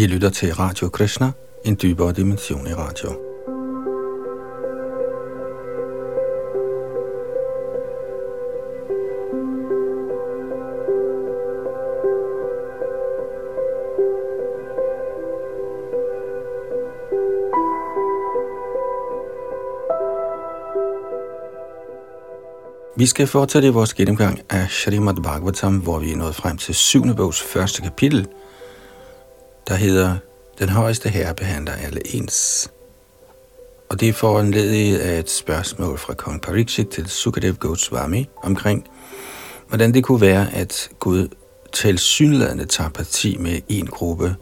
I lytter til Radio Krishna, en dybere dimension i radio. Vi skal fortsætte i vores gennemgang af Srimad Bhagavatam, hvor vi er nået frem til syvende bogs første kapitel, der hedder Den højeste herre behandler alle ens. Og det er foranledet af et spørgsmål fra kong Pariksit til Sukadev Goswami omkring, hvordan det kunne være, at Gud tilsyneladende tager parti med en gruppe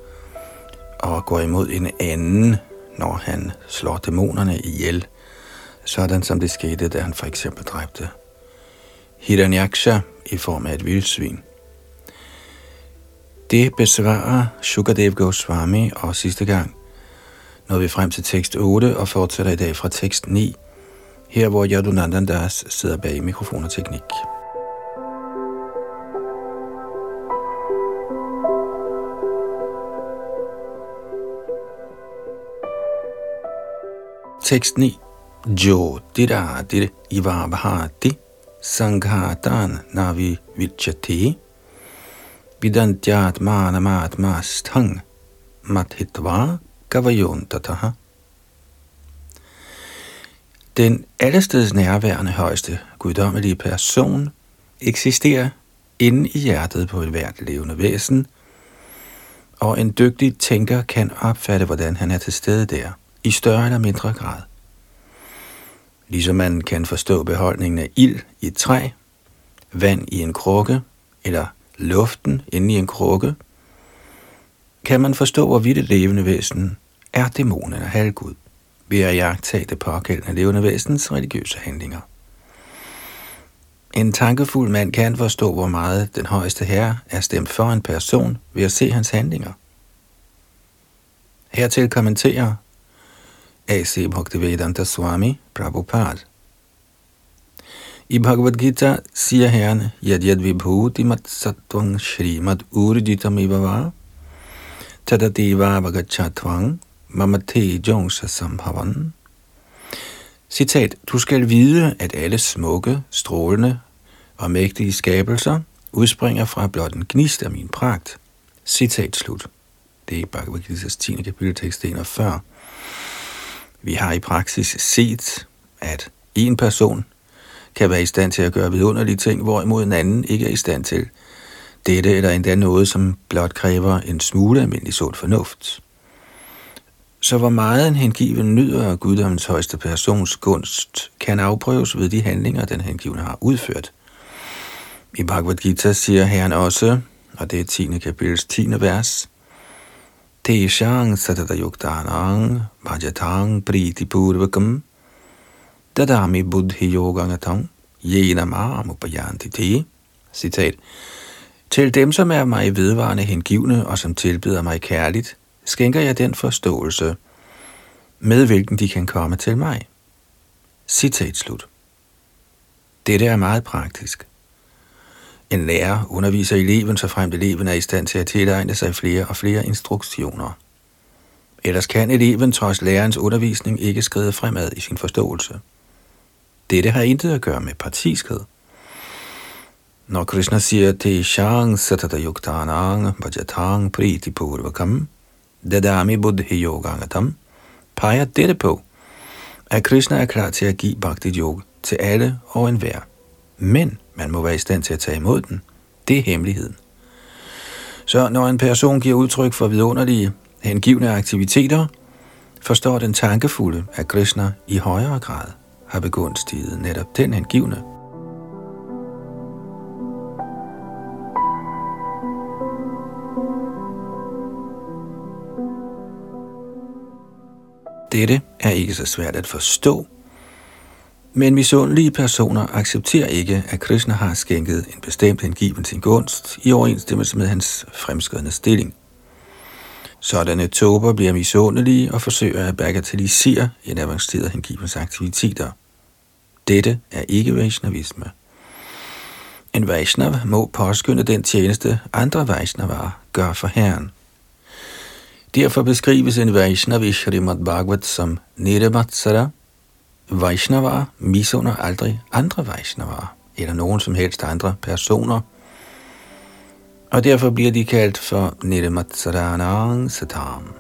og går imod en anden, når han slår dæmonerne ihjel, sådan som det skete, da han for eksempel dræbte Hiranyaksha i form af et vildsvin. Det besvarer Shukadev Goswami, og sidste gang nåede vi frem til tekst 8 og fortsætter i dag fra tekst 9, her hvor Yadunandandas sidder bag mikrofon og teknik. Tekst 9. Jo dida dir iva sanghatan navi vichati vidantyat manamat mastang mathitva gavayontataha. Den allesteds nærværende højeste guddommelige person eksisterer inde i hjertet på et hvert levende væsen, og en dygtig tænker kan opfatte, hvordan han er til stede der, i større eller mindre grad. Ligesom man kan forstå beholdningen af ild i et træ, vand i en krukke eller luften inde i en krukke, kan man forstå, hvorvidt det levende væsen er dæmonen eller halvgud, ved at jagtage det pågældende levende væsens religiøse handlinger. En tankefuld mand kan forstå, hvor meget den højeste herre er stemt for en person ved at se hans handlinger. Hertil kommenterer A.C. Bhaktivedanta Swami Prabhupada. I Bhagavad Gita siger herren, Yad yad vibhuti mat sattvang shrimad urjitam ivava, tadadeva vagachatvang mamate jongsa sambhavan. Citat, du skal vide, at alle smukke, strålende og mægtige skabelser udspringer fra blot en gnist af min pragt. Citat slut. Det er Bhagavad Gita's 10. kapitel tekst 41. Vi har i praksis set, at en person kan være i stand til at gøre vidunderlige ting, hvorimod en anden ikke er i stand til dette eller endda noget, som blot kræver en smule almindelig sund fornuft. Så hvor meget en hengiven nyder af guddommens højeste persons gunst, kan afprøves ved de handlinger, den hengivne har udført. I Bhagavad Gita siger herren også, og det er 10. kapitels 10. vers, Teshang satadayuktanang vajatang priti purvakam dadami buddhi yogangatam yena mam upayanti Citat. Til dem, som er mig vedvarende hengivne og som tilbyder mig kærligt, skænker jeg den forståelse, med hvilken de kan komme til mig. Citat slut. Dette er meget praktisk. En lærer underviser eleven, så frem eleven er i stand til at tilegne sig flere og flere instruktioner. Ellers kan eleven trods lærerens undervisning ikke skride fremad i sin forståelse. Dette har intet at gøre med partiskhed. Når Krishna siger til Shang Satata Yuktanang Vajatang Priti Purvakam Dadami Buddhi Yogangatam, peger dette på, at Krishna er klar til at give Bhakti Yoga til alle og enhver. Men man må være i stand til at tage imod den. Det er hemmeligheden. Så når en person giver udtryk for vidunderlige, hengivne aktiviteter, forstår den tankefulde, at Krishna i højere grad har begunstiget netop den hengivne. Dette er ikke så svært at forstå, men misundelige personer accepterer ikke, at Krishna har skænket en bestemt hengiven sin gunst i overensstemmelse med hans fremskridende stilling. Sådanne tober bliver misundelige og forsøger at bagatellisere en avanceret hengivens aktiviteter. Dette er ikke Vaishnavisme. En Vaishnav må påskynde den tjeneste, andre Vaishnavaer gør for Herren. Derfor beskrives en Vaishnav i Srimad Bhagavat som Nirematsara. Vaishnava misunder aldrig andre Vaishnava eller nogen som helst andre personer, og derfor bliver de kaldt for Nirmatsaranang Satam.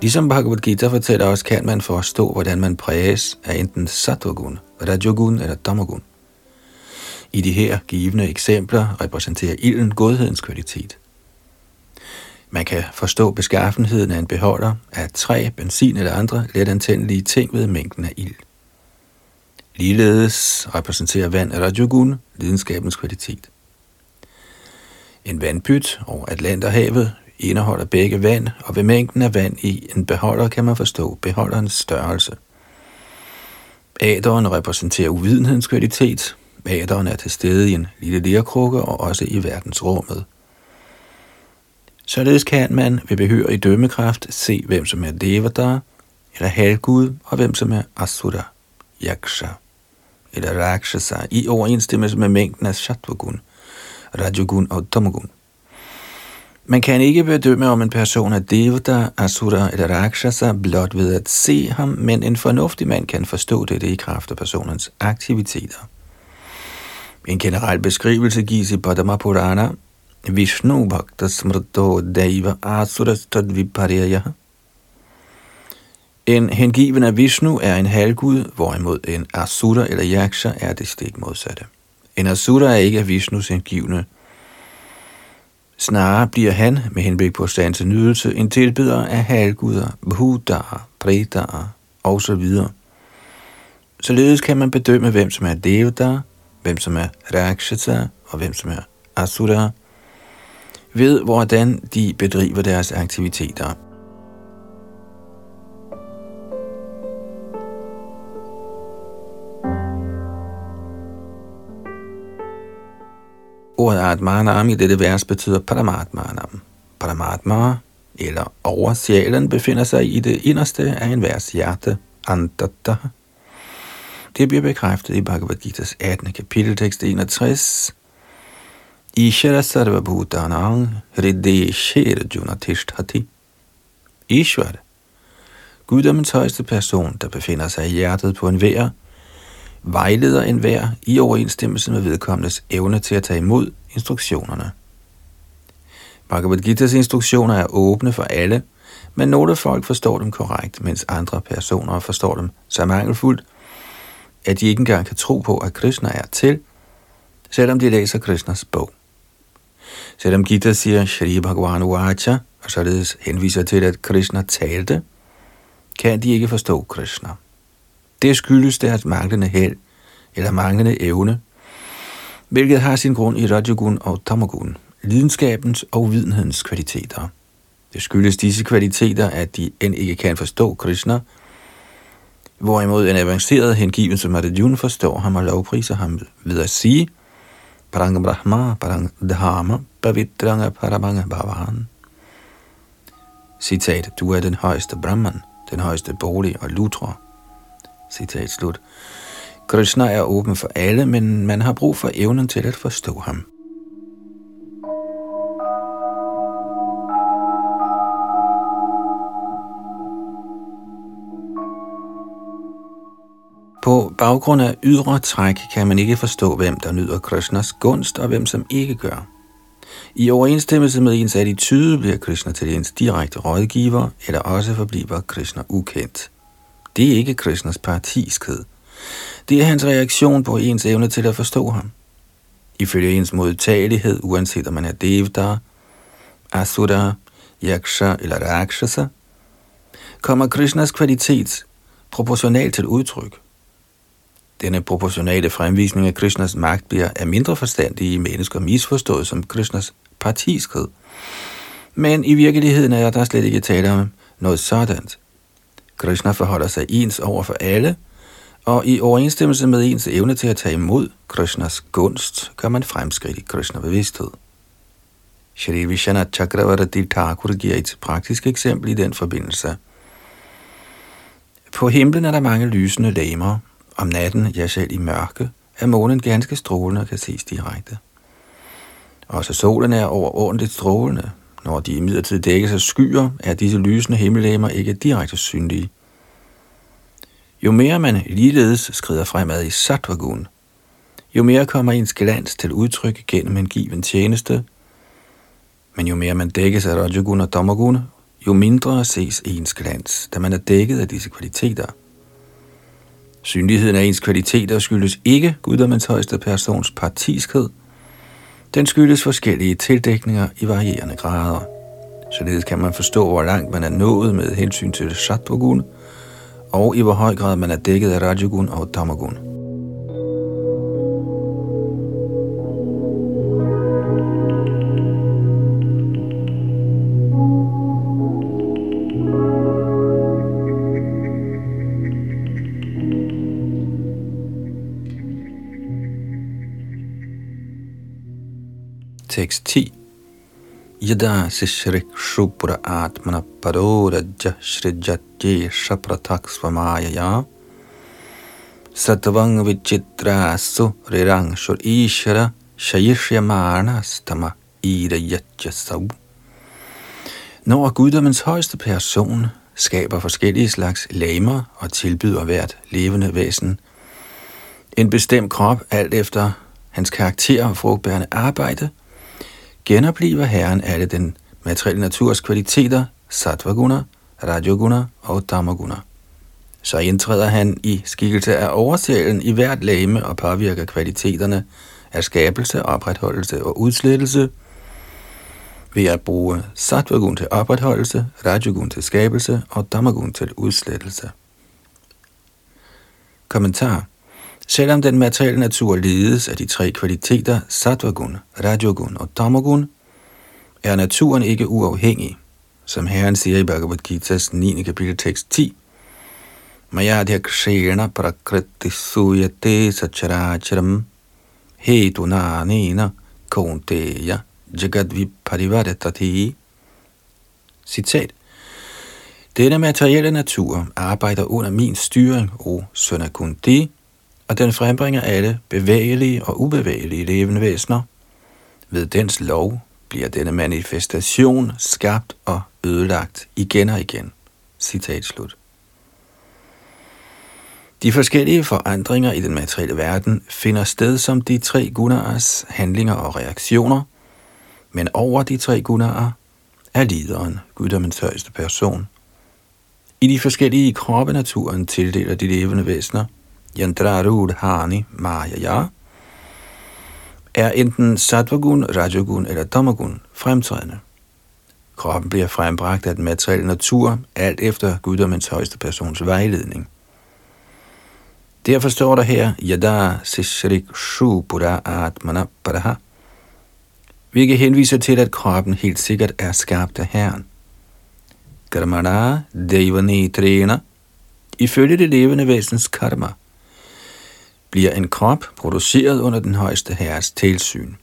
Ligesom Bhagavad Gita fortæller os, kan man forstå, hvordan man præges af enten sattvagun, rajogun eller tamagun. I de her givende eksempler repræsenterer ilden godhedens kvalitet. Man kan forstå beskaffenheden af en beholder af træ, benzin eller andre let antændelige ting ved mængden af ild. Ligeledes repræsenterer vand rajogun lidenskabens kvalitet. En vandpyt over Atlanterhavet indeholder begge vand, og ved mængden af vand i en beholder kan man forstå beholderens størrelse. Aderen repræsenterer uvidenhedens kvalitet. Aderen er til stede i en lille lærkrukke og også i verdensrummet. Således kan man ved i dømmekraft se, hvem som er Devata, eller halvgud, og hvem som er Asura, Yaksha, eller Rakshasa, i overensstemmelse med mængden af Shattvagun, Rajogun og Tamagun. Man kan ikke bedømme, om en person er Devata, Asura eller Rakshasa blot ved at se ham, men en fornuftig mand kan forstå dette i kraft af personens aktiviteter. En generel beskrivelse gives i Padma Purana, Vishnu Bhakta Smrto Deva Asura Stadviparya. En hengiven af Vishnu er en halvgud, hvorimod en Asura eller Yaksha er det stik modsatte. En Asura er ikke Vishnus hengivne, Snarere bliver han, med henblik på stands nydelse, en tilbeder af halvguder, bhudaer, predaer osv. Således kan man bedømme, hvem som er devata, hvem som er rakshasa og hvem som er asura, ved hvordan de bedriver deres aktiviteter. Ordet Atmanam i dette vers betyder Paramatmanam. Paramatma, eller oversjælen, befinder sig i det inderste af en vers hjerte, Antata. Det bliver bekræftet i Bhagavad Gita's 18. kapitel, tekst 61. Ishara sarva bhutanang hridde sherjuna tishtati. Ishwar, guddommens højeste person, der befinder sig i hjertet på en vær, vejleder en enhver i overensstemmelse med vedkommendes evne til at tage imod instruktionerne. Bhagavad Gita's instruktioner er åbne for alle, men nogle folk forstår dem korrekt, mens andre personer forstår dem så mangelfuldt, at de ikke engang kan tro på, at Krishna er til, selvom de læser Krishnas bog. Selvom Gita siger Shri Bhagavan Uvacha, og således henviser til, at Krishna talte, kan de ikke forstå Krishna. Det skyldes deres manglende held eller manglende evne, hvilket har sin grund i Rajogun og Tamagun, lidenskabens og videnhedens kvaliteter. Det skyldes disse kvaliteter, at de end ikke kan forstå Krishna, hvorimod en avanceret hengiven som Arjuna forstår ham og lovpriser ham ved at sige, Parang Brahma, Parang Dharma, Pavitranga Paramanga Bhavan. Citat, du er den højeste Brahman, den højeste bolig og lutra. Citat slut. Krishna er åben for alle, men man har brug for evnen til at forstå ham. På baggrund af ydre træk kan man ikke forstå, hvem der nyder Krishnas gunst og hvem som ikke gør. I overensstemmelse med ens attitude bliver Krishna til ens direkte rådgiver, eller også forbliver Krishna ukendt. Det er ikke Krishnas partiskhed. Det er hans reaktion på ens evne til at forstå ham. Ifølge ens modtagelighed, uanset om man er devdar, Asura, Yaksha eller Rakshasa, kommer Krishnas kvalitet proportionalt til udtryk. Denne proportionale fremvisning af Krishnas magt bliver af mindre forstandige mennesker misforstået som Krishnas partiskhed. Men i virkeligheden er der slet ikke tale om noget sådan. Krishna forholder sig ens over for alle, og i overensstemmelse med ens evne til at tage imod Krishnas gunst, gør man fremskridt i Krishna-bevidsthed. Shri Vishana Chakravarti Thakur giver et praktisk eksempel i den forbindelse. På himlen er der mange lysende lamer, Om natten, ja selv i mørke, er månen ganske strålende og kan ses direkte. Også solen er overordentligt strålende. Når de imidlertid dækkes af skyer, er disse lysende himmellegemer ikke direkte synlige. Jo mere man ligeledes skrider fremad i sattvagun, jo mere kommer ens glans til udtryk gennem en given tjeneste, men jo mere man dækkes af Rajagun og Damagun, jo mindre ses ens glans, da man er dækket af disse kvaliteter. Synligheden af ens kvaliteter skyldes ikke guddommens højeste persons partiskhed. Den skyldes forskellige tildækninger i varierende grader. Således kan man forstå, hvor langt man er nået med hensyn til Sattvagun, og i hvor høj grad man er dækket af Rajagun og Tamagun. Tekst 10 Yada sishrik shubra atmana parorajya shrijatye shapratak svamayaya Satvang vichitrasu rirang shur ishara shayishyamana stama irayatya sav Når guddommens højeste person skaber forskellige slags lamer og tilbyder hvert levende væsen en bestemt krop alt efter hans karakter og frugtbærende arbejde – genopliver Herren alle den materielle naturs kvaliteter, sattvaguna, rajoguna og tamaguna. Så indtræder han i skikkelse af oversælen i hvert lame og påvirker kvaliteterne af skabelse, opretholdelse og udslettelse ved at bruge sattvagun til opretholdelse, rajogun til skabelse og damagun til udslettelse. Kommentar Selvom den materielle natur ledes af de tre kvaliteter, sattvagun, rajogun og tamagun, er naturen ikke uafhængig, som Herren siger i Bhagavad Gita's 9. kapitel tekst 10. Mayadhya kshena prakriti suyate sacharacharam hetunanena konteya jagadviparivaratati. Citat. Denne materielle natur arbejder under min styring, o søn Kunti, og den frembringer alle bevægelige og ubevægelige levende væsener. Ved dens lov bliver denne manifestation skabt og ødelagt igen og igen. Citat slut. De forskellige forandringer i den materielle verden finder sted som de tre gunaers handlinger og reaktioner, men over de tre gunaer er lideren, guddommens højeste person. I de forskellige kroppe naturen tildeler de levende væsener Hani Maya er enten sattvagun, rajogun eller tamagun fremtrædende. Kroppen bliver frembragt af den materielle natur, alt efter guddommens højeste persons vejledning. Derfor står der her, Yada Sishrik Shupura Atmana Paraha, hvilket henviser til, at kroppen helt sikkert er skabt af Herren. Karmana Devani Trena, ifølge det levende væsens karma – bliver en krop produceret under den højeste herres tilsyn.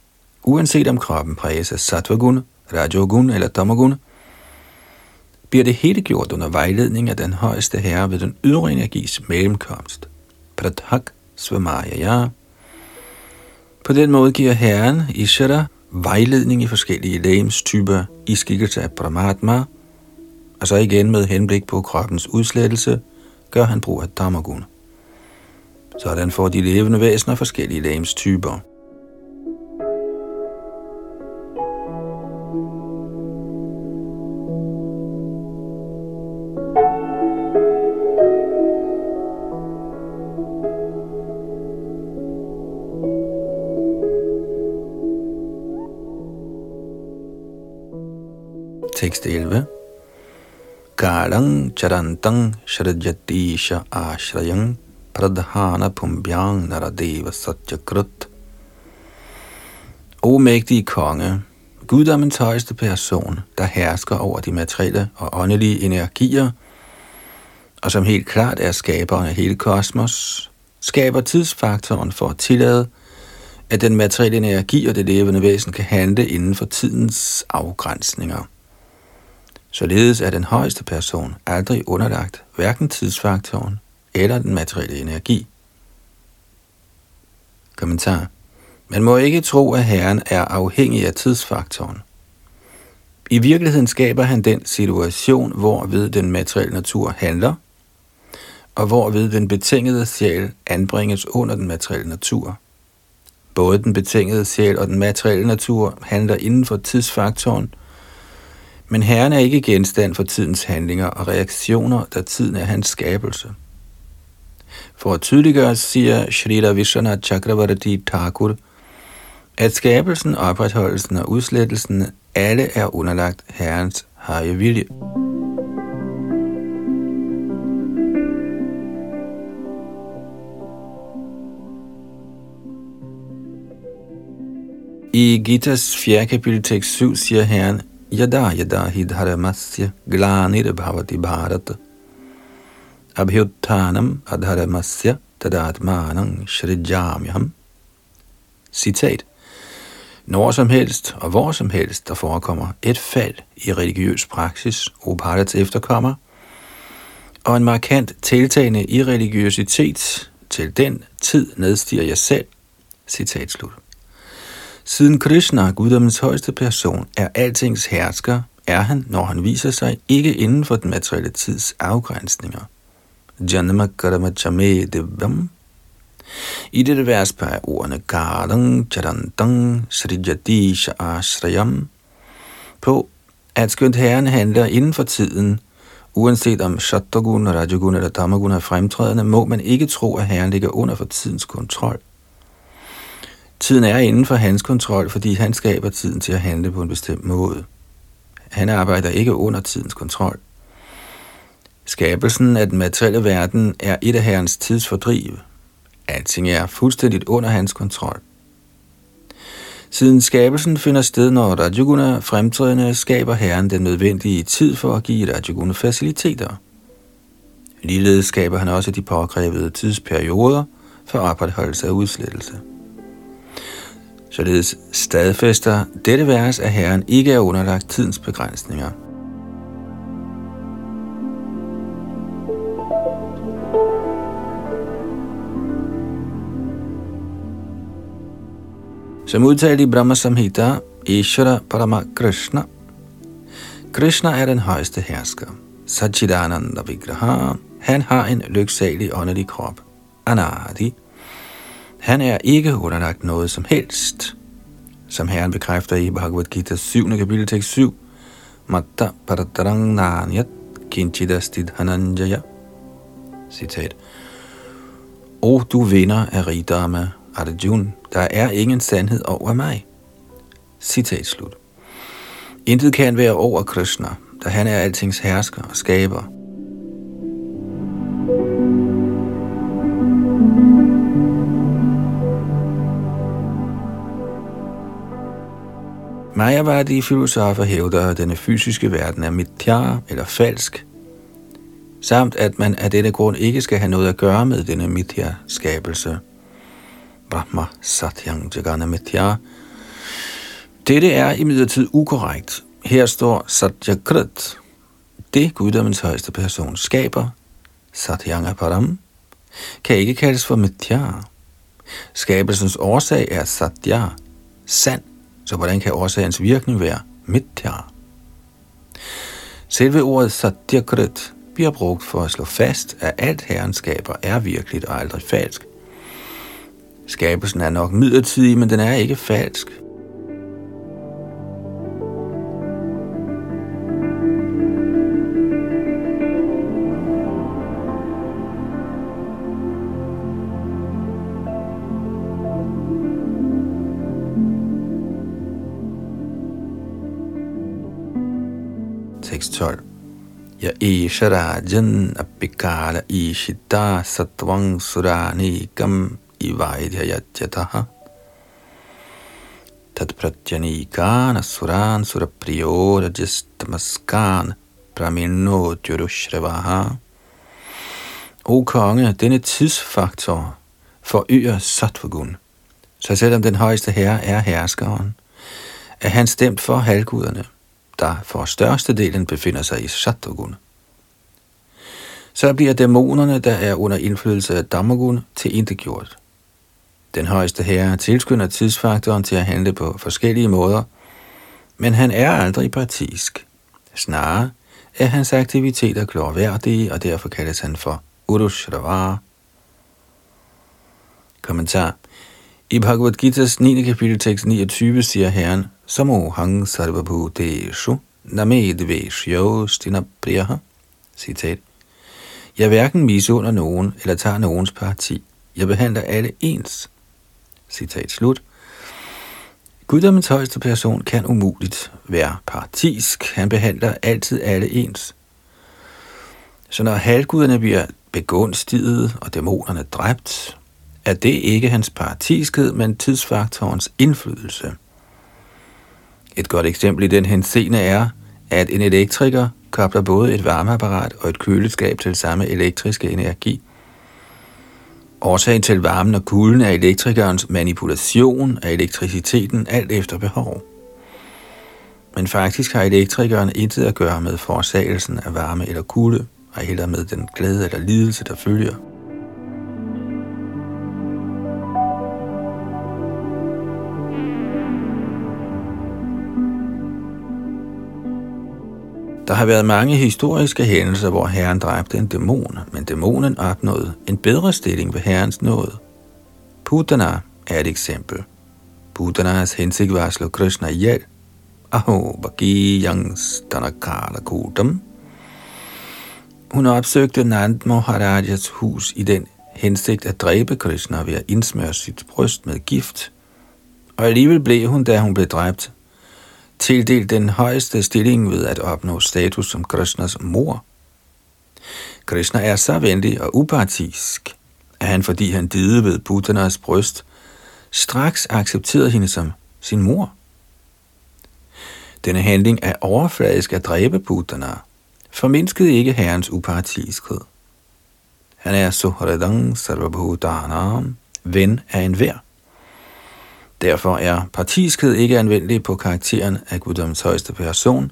Uanset om kroppen præges af sattvagun, rajogun eller tamagun, bliver det hele gjort under vejledning af den højeste herre ved den ydre energis mellemkomst. Prathak svamaya. På den måde giver herren Ishara vejledning i forskellige lægemstyper i skikkelse af Brahmatma, og så igen med henblik på kroppens udslettelse, gør han brug af Damagun. Sådan får de levende væsener forskellige lægemstyper. Tekst 11. Kalang charantang shrajatisha ashrayang pradhana pumbhyang naradeva satyakrut. O mægtige konge, guddommens højeste person, der hersker over de materielle og åndelige energier, og som helt klart er skaberen af hele kosmos, skaber tidsfaktoren for at tillade, at den materielle energi og det levende væsen kan handle inden for tidens afgrænsninger. Således er den højeste person aldrig underlagt hverken tidsfaktoren eller den materielle energi. Kommentar. Man må ikke tro, at Herren er afhængig af tidsfaktoren. I virkeligheden skaber han den situation, hvor ved den materielle natur handler, og hvor ved den betingede sjæl anbringes under den materielle natur. Både den betingede sjæl og den materielle natur handler inden for tidsfaktoren, men Herren er ikke genstand for tidens handlinger og reaktioner, da tiden er hans skabelse. For at tydeliggøre siger Shrita Vishwanath Chakravarti Thakur, at skabelsen, opretholdelsen og udslettelsen alle er underlagt Herrens høje vilje. I Gitas 4. kapitel tekst 7 siger Herren, Yada yada hidharamasya glanir bhavati bharat abhyuttanam adharamasya tadatmanam shrijamyam. Citat. Når som helst og hvor som helst, der forekommer et fald i religiøs praksis, Upadats efterkommer, og en markant tiltagende irreligiøsitet til den tid nedstiger jeg selv. Citat slut. Siden Krishna, guddommens højeste person, er altings hersker, er han, når han viser sig, ikke inden for den materielle tids afgrænsninger. Janama karama chame devam. I dette vers peger ordene Gardang, Charantang Srijati, Ashrayam på, at skønt herren handler inden for tiden, uanset om Shatagun, Rajagun eller Dhammagun er fremtrædende, må man ikke tro, at herren ligger under for tidens kontrol. Tiden er inden for hans kontrol, fordi han skaber tiden til at handle på en bestemt måde. Han arbejder ikke under tidens kontrol. Skabelsen af den materielle verden er et af herrens tidsfordriv. Alting er fuldstændigt under hans kontrol. Siden skabelsen finder sted, når Rajaguna fremtrædende, skaber herren den nødvendige tid for at give Rajaguna faciliteter. Ligeledes skaber han også de påkrævede tidsperioder for opretholdelse af udslettelse. Således stadfæster dette vers, at Herren ikke er underlagt tidens begrænsninger. Som udtalt i Brahma Samhita, Ishvara Parama Krishna. Krishna er den højeste hersker. Sachidananda Vigraha. Han har en lyksalig åndelig krop. Anadi han er ikke underlagt noget som helst, som Herren bekræfter i Bhagavad Gita 7. kapitel tekst 7. Matta paratarang nanyat kinchidastid hananjaya. Citat. O du vinder af rigdomme, Arjuna, der er ingen sandhed over mig. Citat slut. Intet kan være over Krishna, da han er altings hersker og skaber. Mayavadi filosofer hævder, at denne fysiske verden er mithya eller falsk, samt at man af denne grund ikke skal have noget at gøre med denne mitya-skabelse. Brahma Satyang jaganamithya. Dette er imidlertid ukorrekt. Her står Satyakrit. Det guddommens højeste person skaber, Satyanga Param, kan ikke kaldes for Mithya. Skabelsens årsag er Satya, sand så hvordan kan årsagens virkning være Mithya? Selve ordet satyakrit bliver brugt for at slå fast, at alt herren skaber er virkeligt og aldrig falsk. Skabelsen er nok midlertidig, men den er ikke falsk. tekst 12. Ja isha rajan apikala ishita satvang suranikam ivaidhyayatjataha tat pratyanikana suran surapriyo rajastamaskan praminno tyurushrevaha. O konge, denne tidsfaktor forøger sattvagun. Så selvom den højeste herre er herskeren, er han stemt for halvguderne der for størstedelen befinder sig i Shattogun. Så bliver dæmonerne, der er under indflydelse af Damagun, til intet gjort. Den højeste herre tilskynder tidsfaktoren til at handle på forskellige måder, men han er aldrig partisk. Snarere er hans aktiviteter glorværdige, og derfor kaldes han for Urushravar. Kommentar. I Bhagavad Gita's 9. kapitel tekst 29 siger Herren, Samohang sarvabhuteshu namedveshyo stinapriyaha. Citat. Jeg hverken misunder nogen eller tager nogens parti. Jeg behandler alle ens. Citat slut. Guddommens højeste person kan umuligt være partisk. Han behandler altid alle ens. Så når halvguderne bliver begunstiget og dæmonerne dræbt, er det ikke hans partiskhed, men tidsfaktorens indflydelse. Et godt eksempel i den henseende er, at en elektriker kobler både et varmeapparat og et køleskab til samme elektriske energi. Årsagen til varmen og kulden er elektrikernes manipulation af elektriciteten alt efter behov. Men faktisk har elektrikeren intet at gøre med forårsagelsen af varme eller kulde, og heller med den glæde eller lidelse, der følger. Der har været mange historiske hændelser, hvor herren dræbte en dæmon, men dæmonen opnåede en bedre stilling ved herrens nåde. Putana er et eksempel. Putanas hensigt var at slå Krishna ihjel. Aho bagi yangs, kudam. Hun opsøgte Nand Maharajas hus i den hensigt at dræbe Krishna ved at indsmøre sit bryst med gift. Og alligevel blev hun, da hun blev dræbt, tildelt den højeste stilling ved at opnå status som Krishnas mor. Krishna er så venlig og upartisk, at han, fordi han dide ved Buddhanas bryst, straks accepterede hende som sin mor. Denne handling er overfladisk at dræbe Buddhana, formindskede ikke herrens upartiskhed. Han er Suhradang Sarvabhudanam, ven af enhver. Derfor er partiskhed ikke anvendelig på karakteren af guddoms højeste person,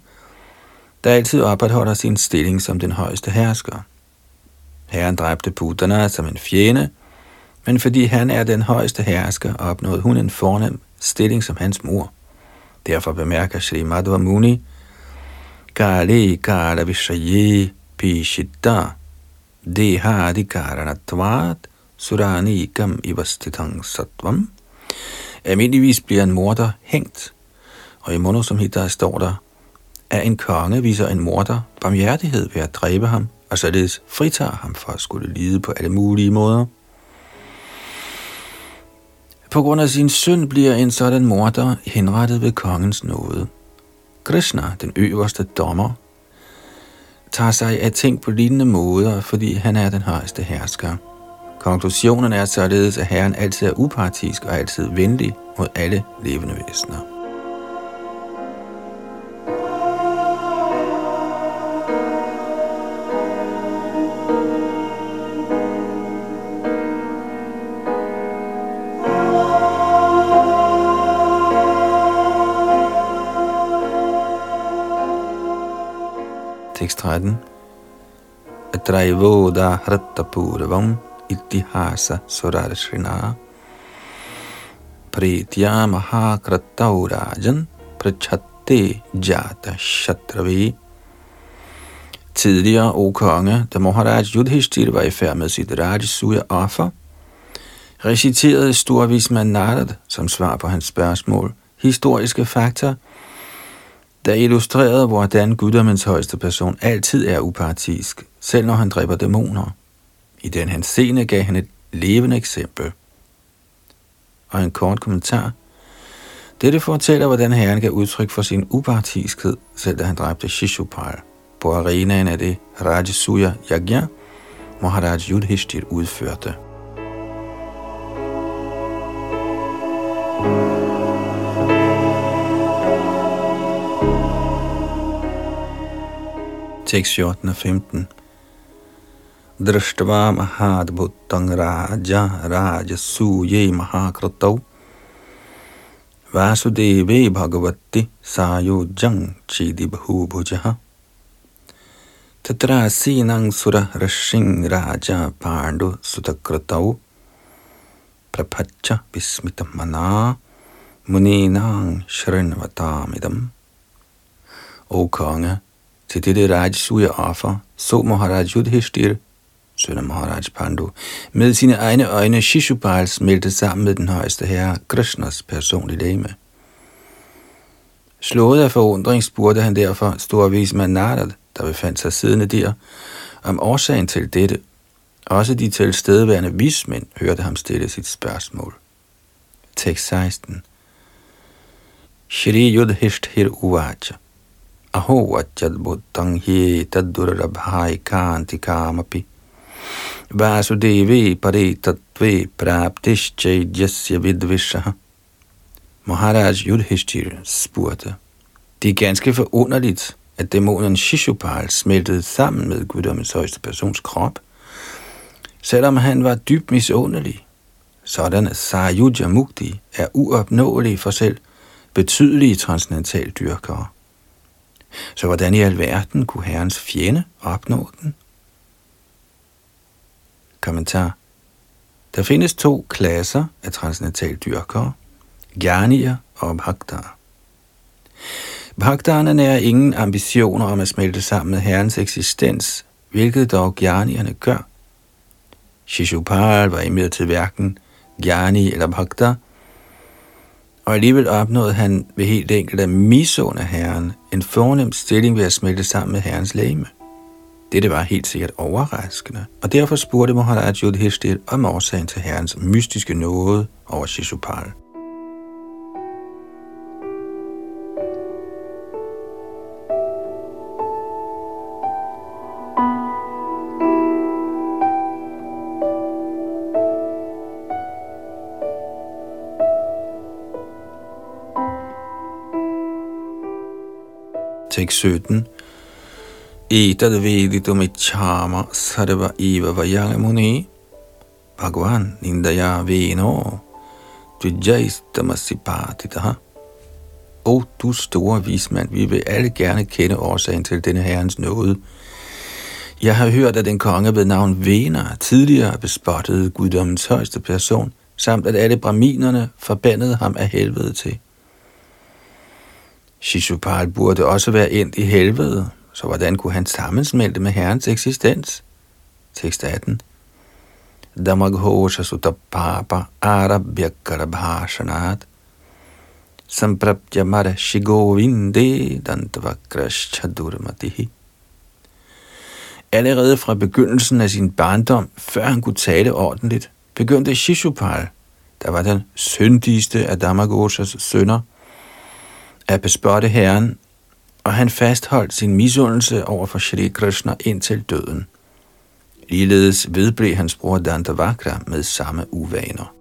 der altid opretholder sin stilling som den højeste hersker. Herren dræbte Putana som en fjende, men fordi han er den højeste hersker, opnåede hun en fornem stilling som hans mor. Derfor bemærker Sri Madhva Muni, Kali Kala Vishaye Pishita Dehadi Karanatvat Suranikam Ivastitang Satvam Almindeligvis bliver en morder hængt, og i Monosomhita står der, at en konge viser en morder barmhjertighed ved at dræbe ham, og således fritager ham for at skulle lide på alle mulige måder. På grund af sin synd bliver en sådan morder henrettet ved kongens nåde. Krishna, den øverste dommer, tager sig af ting på lignende måder, fordi han er den højeste hersker. Konklusionen er således, at Herren altid er upartisk og altid venlig mod alle levende væsener. Tekst 13. Atraivoda hrattapurvam itihasa surarshina pritya mahakrataurajan prachatte jata shatravi. Tidligere, o konge, da Maharaj Yudhishthir var i færd med sit Rajasuya offer, reciterede Storvisman Narad som svar på hans spørgsmål historiske fakta, der illustrerede, hvordan guddommens højeste person altid er upartisk, selv når han dræber dæmoner. I den hans scene gav han et levende eksempel. Og en kort kommentar. Dette fortæller, hvordan herren gav udtryk for sin upartiskhed, selv da han dræbte Shishupal. På arenaen af det Rajasuya Yagya, Maharaj Yudhishthir udførte. Tekst 14 og 15 दृष्ट्वा महाद्भुतं राजा राजसूये महाकृतौ वासुदेवे भगवति सायोज्यं चिदिभूभुजः तत्रासीनं सुरः ऋषिं राजा पाण्डुसुतकृतौ prapacha vismitamana muninang shrinvatamidam. O konge, til dette rajsuya offer så Maharaj Yudhishthir, Sønder Maharaj Pandu, med sine egne øjne Shishupal smelte sammen med den højeste herre, Krishnas personlige dame. Slået af forundring spurgte han derfor storvismand Narad, der befandt sig siddende der, om årsagen til dette. Også de tilstedeværende vismænd hørte ham stille sit spørgsmål. Tekst 16 Shri Yudhishthir Uvacha Aho Vajjadbhuttang hi taddurabhai kanti kamapi Vasudevi paritatve praptischay jasya vidvishaha Maharaj Yudhishthir spurgte, det er ganske forunderligt, at dæmonen Shishupal smeltede sammen med guddommens højeste persons krop, selvom han var dybt misundelig. Sådanne Sarayuja Mukti er uopnåelige for selv betydelige transcendental dyrkere. Så hvordan i alverden kunne herrens fjende opnå den? Kommentar. Der findes to klasser af transcendental dyrker, Gjanier og Bhaktar. Bhaktarerne er ingen ambitioner om at smelte sammen med Herrens eksistens, hvilket dog Gjernierne gør. Shishupal var imidlertid hverken Gjani eller Bhaktar, og alligevel opnåede han ved helt enkelt at misunde Herren en fornem stilling ved at smelte sammen med Herrens læme. Dette var helt sikkert overraskende, og derfor spurgte Maharaj Yudhishthir om årsagen til Herrens mystiske nåde over Shishupal. Tekst 17. Etad veditum ichama sarva eva vayanga muni Bhagavan nindaya veno dvijaistamasipatitaha. O du store vismand, vi vil alle gerne kende årsagen til denne herrens nåde. Jeg har hørt, at den konge ved navn Vener tidligere bespottede guddommens højeste person, samt at alle braminerne forbandede ham af helvede til. Shishupal burde også være endt i helvede, så hvordan kunne han sammensmelte med herrens eksistens? Tekst 18. Damaghosha sutapapa arabhyakarabhashanat sampraptya mara shigovinde dantavakrashchadurmatihi. Allerede fra begyndelsen af sin barndom, før han kunne tale ordentligt, begyndte Shishupal, der var den syndigste af Damagoshas sønner, at bespotte Herren, og han fastholdt sin misundelse over for Shri Krishna indtil døden. Ligeledes vedblev hans bror Dantavakra med samme uvaner.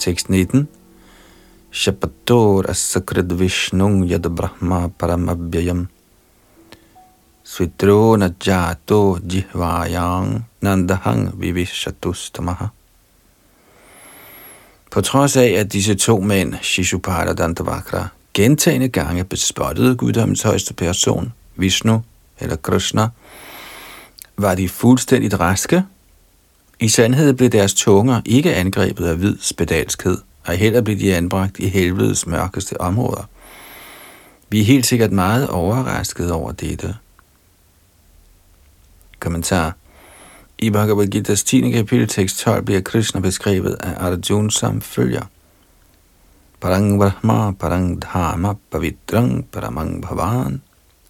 Tekst 19. Shapator asakrid vishnung yad brahma paramabhyayam Svitrona jato jihvayang nandahang vivishatuστamaha. På trods af, at disse to mænd, Shishupala og Dantavakra, gentagende gange bespottede guddommens højeste person, Vishnu eller Krishna, var de fuldstændigt raske. I sandhed blev deres tunger ikke angrebet af hvid spedalskhed, og heller blev de anbragt i helvedes mørkeste områder. Vi er helt sikkert meget overrasket over dette. Kommentar. I Bhagavad Gita's 10. kapitel tekst 12 bliver Krishna beskrevet af Arjuna som følger. Parang Brahma, Parang Dharma, Pavitrang, Paramang Bhavan.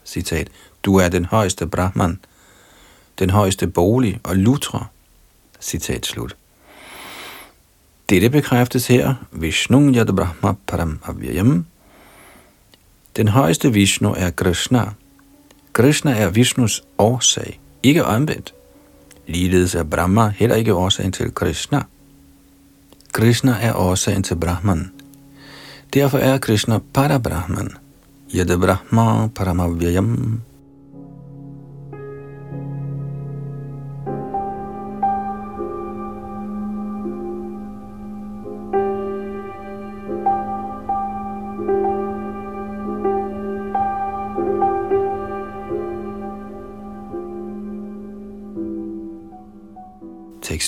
Citat. Du er den højeste Brahman, den højeste bolig og lutra. Citat slut. Dette bekræftes her. Vishnu Yad Brahma Param Avyayam. Den højeste Vishnu er Krishna. Krishna er Vishnus årsag ikke omvendt. Ligeledes er Brahma heller ikke årsagen til Krishna. Krishna er årsagen til Brahman. Derfor er Krishna Parabrahman. Yada Brahma Paramavyayam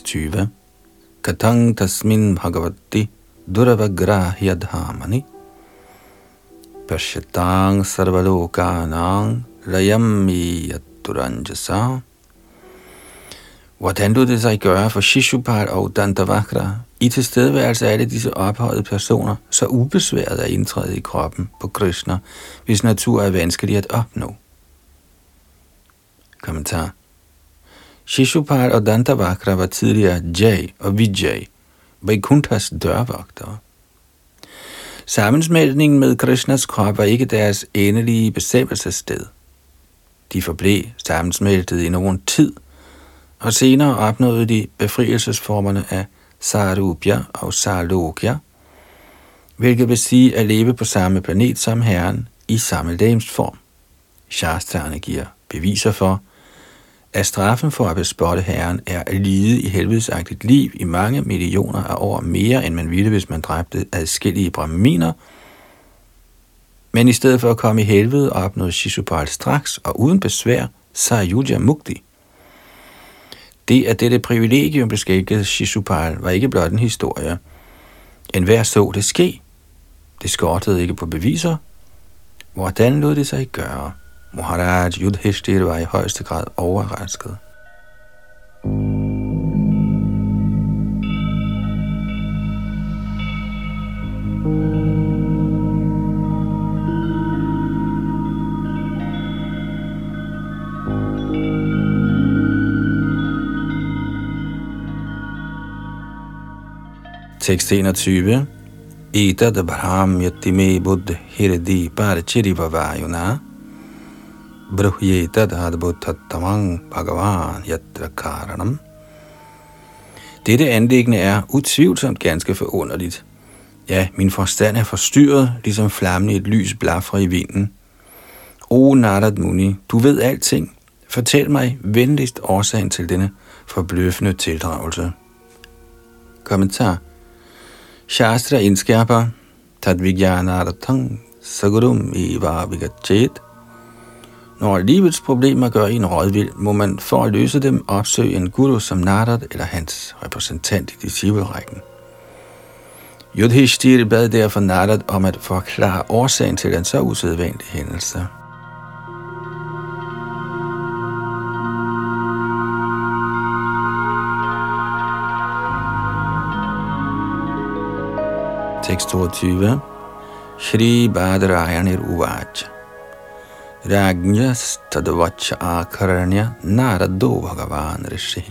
20. Katang tasmin bhagavati duravagrahyadhamani pashyatang sarvalokanang rayammi yaturanjasa. Hvordan du det sig gøre for Shishupal og Dantavakra i tilstedeværelse af alle disse ophøjede personer, så ubesværet at indtræde i kroppen på Krishna, hvis natur er vanskelig at opnå? Kommentar Shishupal og Dantavakra var tidligere Jay og Vijay, Vaikunthas dørvogtere. Sammensmeltningen med Krishnas krop var ikke deres endelige bestemmelsessted. De forblev sammensmeltet i nogen tid, og senere opnåede de befrielsesformerne af Sarupya og Sarlokya, hvilket vil sige at leve på samme planet som Herren i samme lægemsform. Shastrane giver beviser for, at straffen for at bespotte Herren er at lide i helvedesagtigt liv i mange millioner af år mere, end man ville, hvis man dræbte adskillige braminer. Men i stedet for at komme i helvede, opnåede Shishupal straks og uden besvær Sayuja Mukti. Det, at dette privilegium beskækkede Shishupal, var ikke blot en historie. En hver så det ske. Det skortede ikke på beviser. Hvordan lod det sig gøre? Maharaj Yudhishthir var i højeste grad overrasket. Tekst 21. Ida de Brahm yatime buddh hirdi parchiriva vajuna bruhyetad adbhutattamang bhagavan yatra karanam. Dette anlæggende er utvivlsomt ganske forunderligt. Ja, min forstand er forstyrret, ligesom flammen i et lys blaffer i vinden. O Narad Muni, du ved alting. Fortæl mig venligst årsagen til denne forbløffende tildragelse. Kommentar Shastra indskærper, Tadvigyanaratang Sagurum i Vavigachet. Når livets problemer gør en rådvild, må man for at løse dem opsøge en guru som Narad eller hans repræsentant i disciplerækken. Yudhishthir bad derfor Narad om at forklare årsagen til den så usædvanlige hændelse. Tekst 22. Shri Badrayanir Uvacha Ragnas tadvacha akaranya narado bhagavan rishi.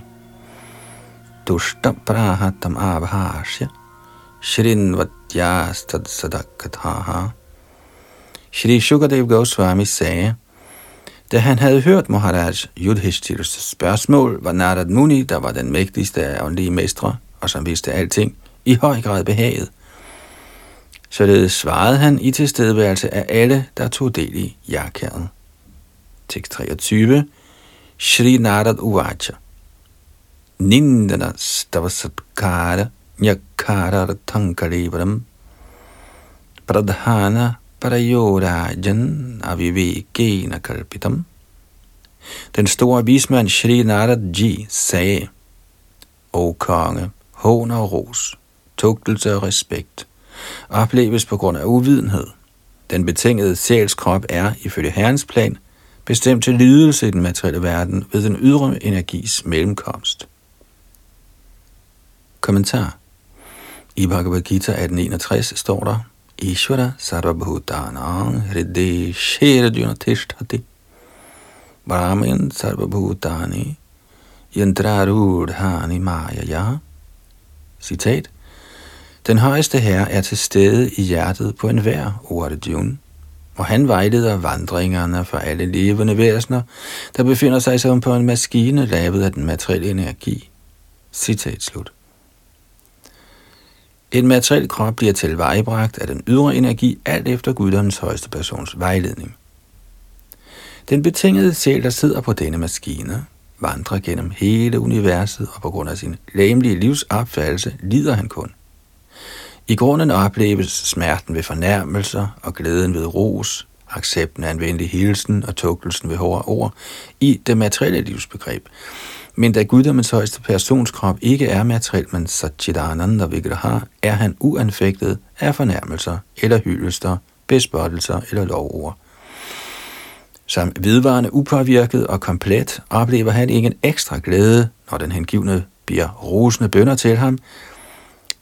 Tushta prahatam abhashya. Shrinvatyas tad sadakathaha. Shri Shukadev Goswami sagde, da han havde hørt Maharaj Yudhishthir's spørgsmål, var Narad Muni, der var den mægtigste af åndelige mestre, og som vidste alting, i høj grad behaget. Således svarede han i tilstedeværelse af alle, der tog del i jakæret. Tekst 23. Shri Narad Uvacha. Nindana stavasatkara nyakara tankarivaram pradhana parayorajan avivekena kalpitam. Den store vismand Shri Narad Ji sagde, O konge, hån og ros, tugtelse og respekt – opleves på grund af uvidenhed. Den betingede sjælskrop er, ifølge Herrens plan, bestemt til lidelse i den materielle verden ved den ydre energis mellemkomst. Kommentar I Bhagavad Gita 1861 står der, Ishvara sarvabhutanang hridde sherajuna tishtati Brahmin sarvabhutani yantrarudhani maya Citat den højeste herre er til stede i hjertet på enhver Urdjun, og han vejleder vandringerne for alle levende væsener, der befinder sig som på en maskine lavet af den materielle energi. Citat slut. En materiel krop bliver tilvejebragt af den ydre energi alt efter guddommens højeste persons vejledning. Den betingede sjæl, der sidder på denne maskine, vandrer gennem hele universet, og på grund af sin læmelige livsopfattelse lider han kun – i grunden opleves smerten ved fornærmelser og glæden ved ros, accepten af en venlig hilsen og tugtelsen ved hårde ord i det materielle livsbegreb. Men da guddommens højeste personskrop ikke er materiel, men Satchidananda Vigraha, er han uanfægtet af fornærmelser eller hyldester, bespottelser eller lovord. Som vedvarende upåvirket og komplet oplever han ingen ekstra glæde, når den hengivne bliver rosende bønder til ham,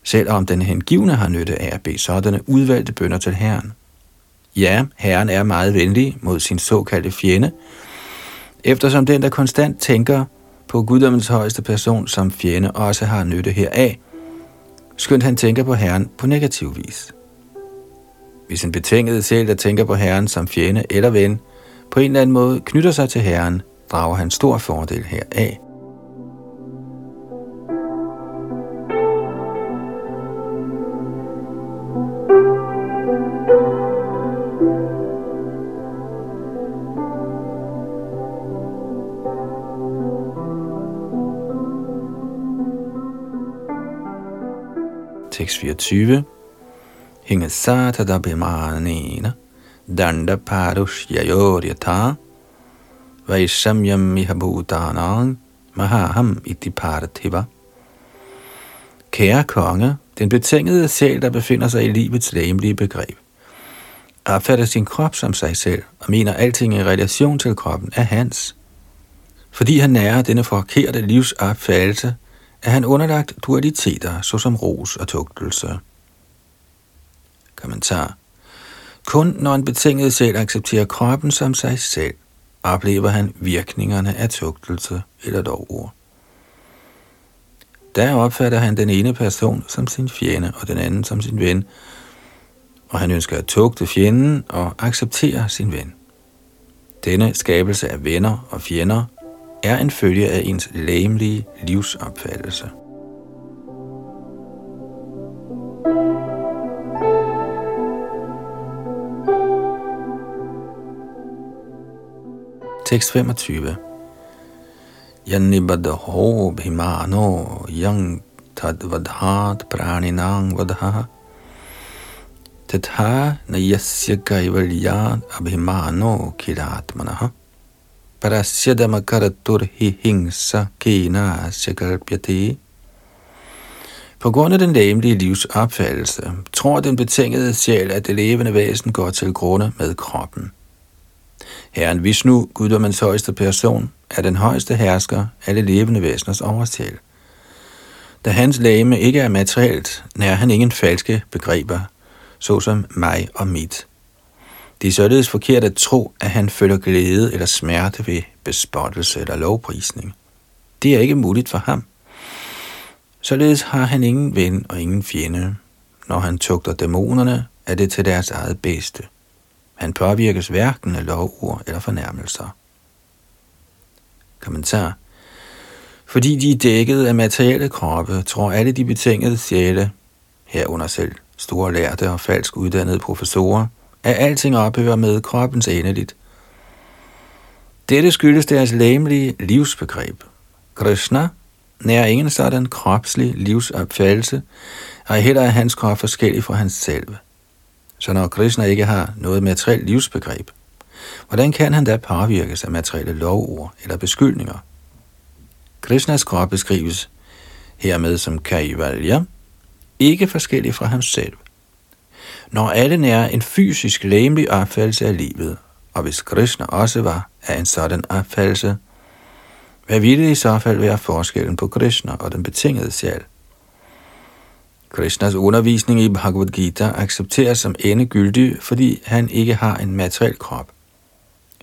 selvom den hengivne har nytte af at bede sådanne udvalgte bønder til Herren. Ja, Herren er meget venlig mod sin såkaldte fjende, eftersom den, der konstant tænker på guddommens højeste person som fjende, også har nytte heraf, skønt han tænker på Herren på negativ vis. Hvis en betinget selv, der tænker på Herren som fjende eller ven, på en eller anden måde knytter sig til Herren, drager han stor fordel heraf. Tekst 24. Hingasata da bimanena danda parushyayoryata vaishamyam ihabhutanang mahaham iti parthiva. Kære konge, den betingede sjæl, der befinder sig i livets læmelige begreb, opfatter sin krop som sig selv og mener alting i relation til kroppen er hans. Fordi han nærer denne forkerte livsopfattelse, er han underlagt dualiteter, såsom ros og tugtelse. Kommentar. Kun når en betinget selv accepterer kroppen som sig selv, oplever han virkningerne af tugtelse eller dog ord. Der opfatter han den ene person som sin fjende og den anden som sin ven, og han ønsker at tugte fjenden og acceptere sin ven. Denne skabelse af venner og fjender er en følge af ens læmelige livsopfattelse. Tekst 25 Yannibadaho bhimano yang tadvadhat praninang vadha. Tatha nayasya kaivalyat abhimano kiratmanaha hi hingsa kena asyakalpyati. På grund af den læmelige livs opfattelse, tror den betingede sjæl, at det levende væsen går til grunde med kroppen. Herren Vishnu, guddommens højeste person, er den højeste hersker alle levende væseners oversjæl. Da hans læme ikke er materielt, nærer han ingen falske begreber, såsom mig og mit. Det er således forkert at tro, at han føler glæde eller smerte ved bespottelse eller lovprisning. Det er ikke muligt for ham. Således har han ingen ven og ingen fjende. Når han tugter dæmonerne, er det til deres eget bedste. Han påvirkes hverken af lovord eller fornærmelser. Kommentar. Fordi de er dækket af materielle kroppe, tror alle de betingede sjæle, herunder selv store lærte og falsk uddannede professorer, at alting ophører med kroppens endeligt. Dette skyldes deres læmelige livsbegreb. Krishna nærer ingen sådan kropslig livsopfattelse, og heller er hans krop forskellig fra hans selv. Så når Krishna ikke har noget materielt livsbegreb, hvordan kan han da påvirkes af materielle lovord eller beskyldninger? Krishnas krop beskrives hermed som Kaivalya, ikke forskellig fra ham selv. Når alle nærer en fysisk læmelig opfattelse af livet, og hvis Krishna også var af en sådan opfattelse, hvad ville i så fald være forskellen på Krishna og den betingede sjæl? Krishnas undervisning i Bhagavad Gita accepteres som endegyldig, fordi han ikke har en materiel krop.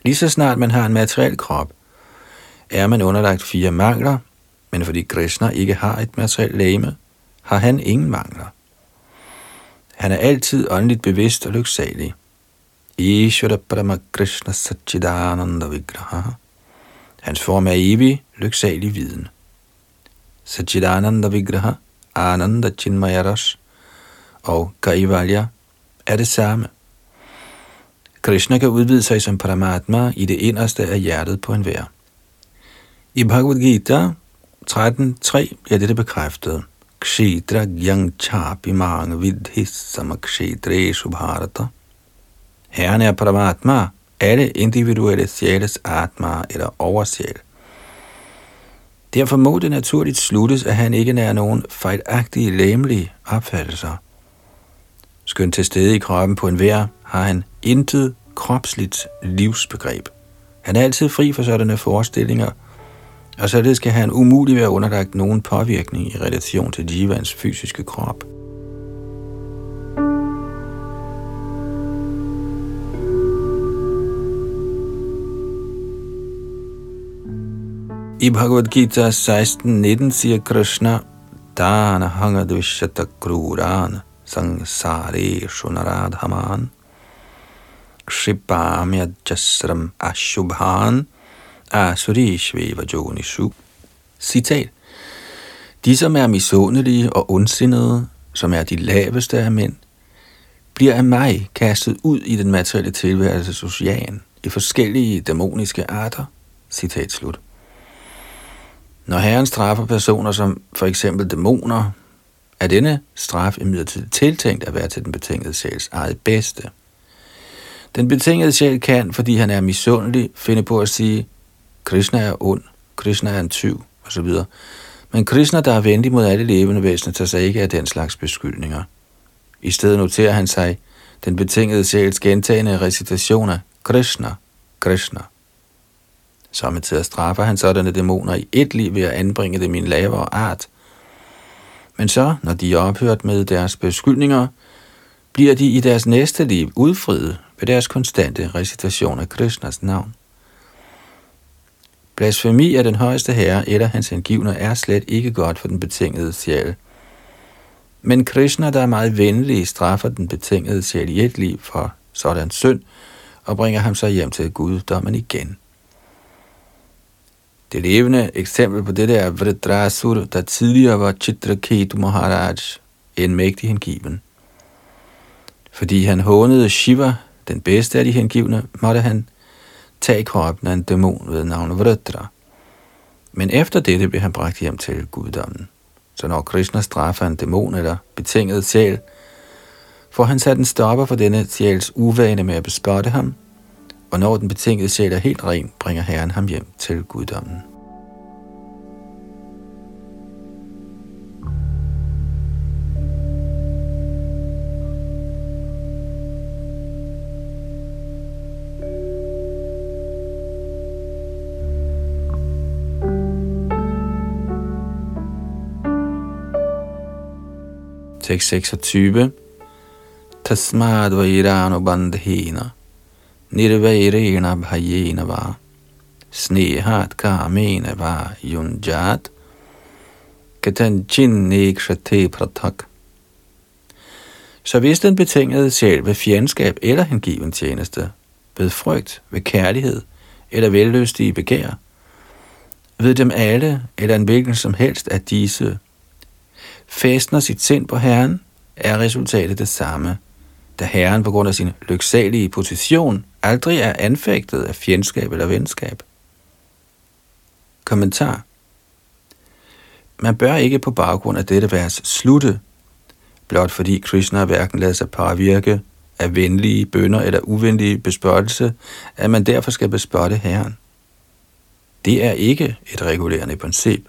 Lige så snart man har en materiel krop, er man underlagt fire mangler, men fordi Krishna ikke har et materielt læme, har han ingen mangler. Han er altid åndeligt bevidst og lyksalig. Ishvara Paramakrishna Krishna Satchidananda Vigraha. Hans form er evig, lyksalig viden. Satchidananda Vigraha, Ananda Chinmayaras og Kaivalya er det samme. Krishna kan udvide sig som Paramatma i det inderste af hjertet på enhver. I Bhagavad Gita 13.3 bliver dette bekræftet. Kshitra chapi mang vidhi samakshitreshu bharata. Herren er Paramatma, alle individuelle sjæles atma eller oversjæl. Derfor må det naturligt sluttes, at han ikke er nogen fejlagtige læmelige opfattelser. Skønt til stede i kroppen på en vær, har han intet kropsligt livsbegreb. Han er altid fri for sådanne forestillinger, og således skal han umuligt være underlagt nogen påvirkning i relation til jivans fysiske krop. I Bhagavad Gita 16.19 siger Krishna, Dana hanga dvishata kruran sangsare shunaradhaman kshipamya jasram ashubhan asurishveva jonishu. Citat. De, som er misundelige og ondsindede, som er de laveste af mænd, bliver af mig kastet ud i den materielle tilværelse ocean i forskellige dæmoniske arter. Citat slut. Når Herren straffer personer som for eksempel dæmoner, er denne straf imidlertid tiltænkt at være til den betingede sjæls eget bedste. Den betingede sjæl kan, fordi han er misundelig, finde på at sige, Krishna er ond, Krishna er en tyv, osv. Men Krishna, der er venlig mod alle levende væsener, tager sig ikke af den slags beskyldninger. I stedet noterer han sig den betingede sjæls gentagende recitation af Krishna, Krishna. Samtidig straffer han sådanne dæmoner i et liv ved at anbringe dem i en lavere art. Men så, når de er ophørt med deres beskyldninger, bliver de i deres næste liv udfriet ved deres konstante recitation af Krishnas navn. Blasfemi af den højeste herre eller hans hengivne er slet ikke godt for den betingede sjæl. Men Krishna, der er meget venlig, straffer den betingede sjæl i et liv for sådan synd, og bringer ham så hjem til guddommen igen. Det levende eksempel på dette er Vridrasur, der tidligere var Chitraketu Maharaj, en mægtig hengiven. Fordi han hånede Shiva, den bedste af de hengivne, måtte han tage kroppen af en dæmon ved navn Vritra. Men efter dette blev han bragt hjem til guddommen. Så når Krishna straffer en dæmon eller betinget sjæl, får han sat en stopper for denne sjæls uvane med at bespotte ham, og når den betingede sjæl er helt ren, bringer Herren ham hjem til guddommen. 26 Tasmad vairano bandhena, nirvairena bhayena va, snehat kamena va yunjat, katanchin nekshate pratak. Så hvis den betingede sjæl ved fjendskab eller hengiven tjeneste, ved frygt, ved kærlighed eller velløstige begær, ved dem alle eller en hvilken som helst af disse fæstner sit sind på Herren, er resultatet det samme, da Herren på grund af sin lyksalige position aldrig er anfægtet af fjendskab eller venskab. Kommentar Man bør ikke på baggrund af dette vers slutte, blot fordi Krishna hverken lader sig påvirke af venlige bønder eller uvenlige bespørgelse, at man derfor skal bespotte Herren. Det er ikke et regulerende princip.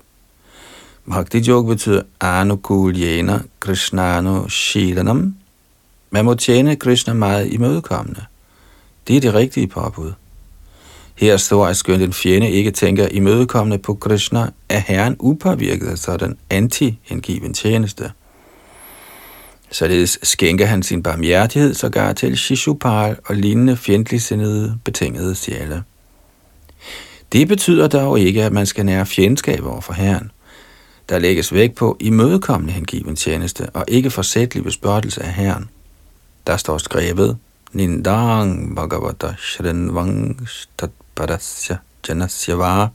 Bhakti Yoga betyder Anukuljena krishnanu Shilanam. Man må tjene Krishna meget imødekommende. Det er det rigtige påbud. Her står, at skønt en fjende ikke tænker imødekommende på Krishna, er Herren upåvirket af sådan anti-hengiven tjeneste. Således skænker han sin barmhjertighed sågar til Shishupal og lignende fjendtligsindede betingede sjæle. Det betyder dog ikke, at man skal nære fjendskab over for Herren. Der lægges vægt på imødekommende hengiven tjeneste og ikke forsætlig bespørgelse af Herren. Der står skrevet, Nindang Bhagavata Shrenvang Tatparasya Janasya Va